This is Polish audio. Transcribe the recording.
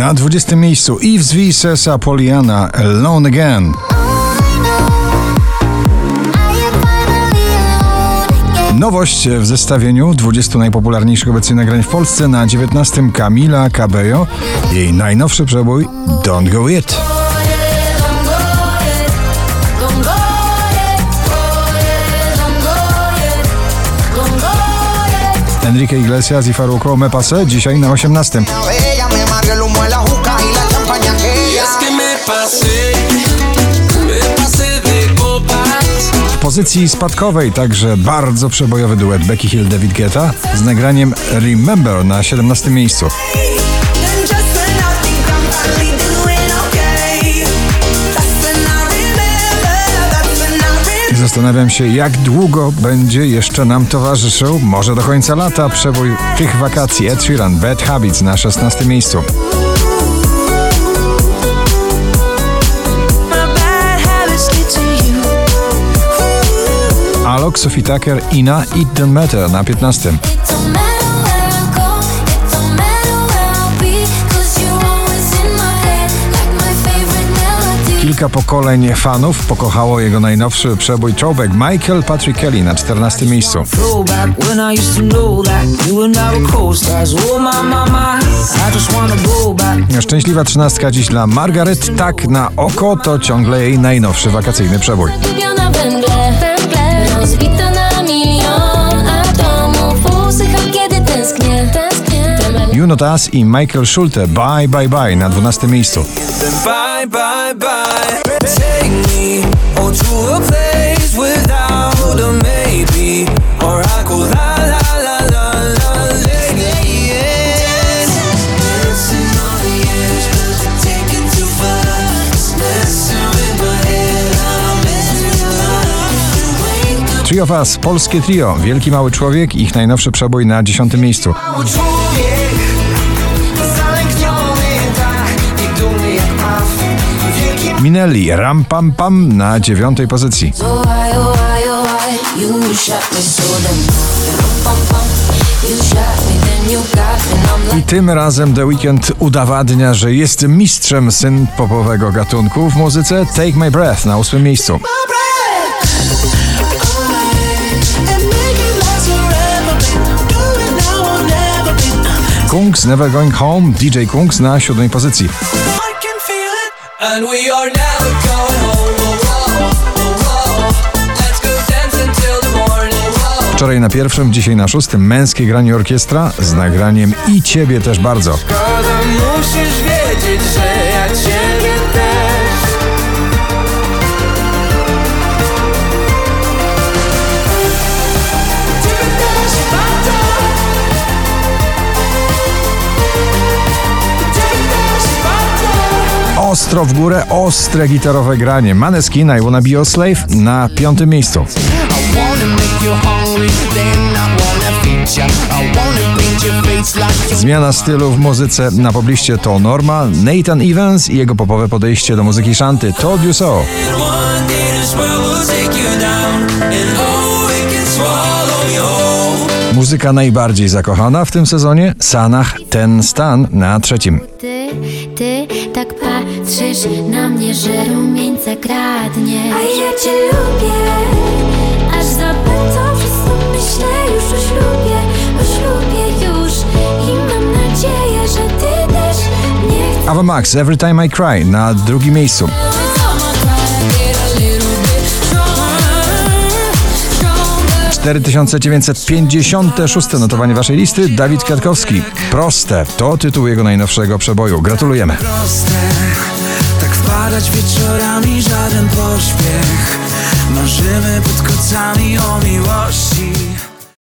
Na 20 miejscu Yves V. Sesa Poliana Alone Again. Nowość w zestawieniu 20 najpopularniejszych obecnie nagrań w Polsce na 19 Camila Cabello. Jej najnowszy przebój Don't Go It. Enrique Iglesias i Farruko Me Pase dzisiaj na 18. Amarga el humo de la juca y la champaña que Y es que me pasé, me pasé de copas. W pozycji spadkowej także bardzo przebojowy duet Becky Hill David Guetta z nagraniem Remember na 17 miejscu. Zastanawiam się, jak długo będzie jeszcze nam towarzyszył, może do końca lata, przebój tych wakacji Ed Sheeran Bad Habits na 16 miejscu. Alok, Sophie Tucker, Ina It Don't Matter na 15. Kilka pokoleń fanów pokochało jego najnowszy przebój Throwback Michael Patrick Kelly na 14 miejscu. Szczęśliwa trzynastka dziś dla Margaret. Tak na oko to ciągle jej najnowszy wakacyjny przebój. Juno Tas i Michael Schulte Bye Bye Bye na 12 miejscu. Bye, bye, bye. Take me to a place without a maybe. Or I go la, la, la, la, la, Three of Us, polskie trio, Wielki Mały Człowiek, ich najnowszy przebój na 10 miejscu. mały człowiek me, then you got me, and I'm I tym razem The Weeknd udowadnia, że jest mistrzem syn popowego gatunku w muzyce Take My Breath na 8 miejscu. Kungs Never Going Home, DJ Kungs na 7 pozycji. And we are never going home. Wczoraj na pierwszym, dzisiaj na szóstym męskie granie orkiestra z nagraniem i ciebie też bardzo. Szkoda, musisz wiedzieć, że Ostro w górę, ostre gitarowe granie. Maneskin I Wanna Be Your Slave na piątym miejscu. Zmiana stylu w muzyce na pobliście to norma. Nathan Evans i jego popowe podejście do muzyki szanty Told You So. Muzyka najbardziej zakochana w tym sezonie Sanach Ten Stan na trzecim. Ty, tak patrzysz na mnie, że rumieńca kradnie. A ja cię lubię, aż za bardzo to myślę już o ślubie O ślubie już. I mam nadzieję, że ty też nie chcesz. Ava Max Every Time I Cry na drugim miejscu. 4956 notowanie waszej listy Dawid Kwiatkowski. Proste to tytuł jego najnowszego przeboju. Gratulujemy. proste Tak wpadać wieczorami, żaden pośpiech Marzymy pod kocami o miłości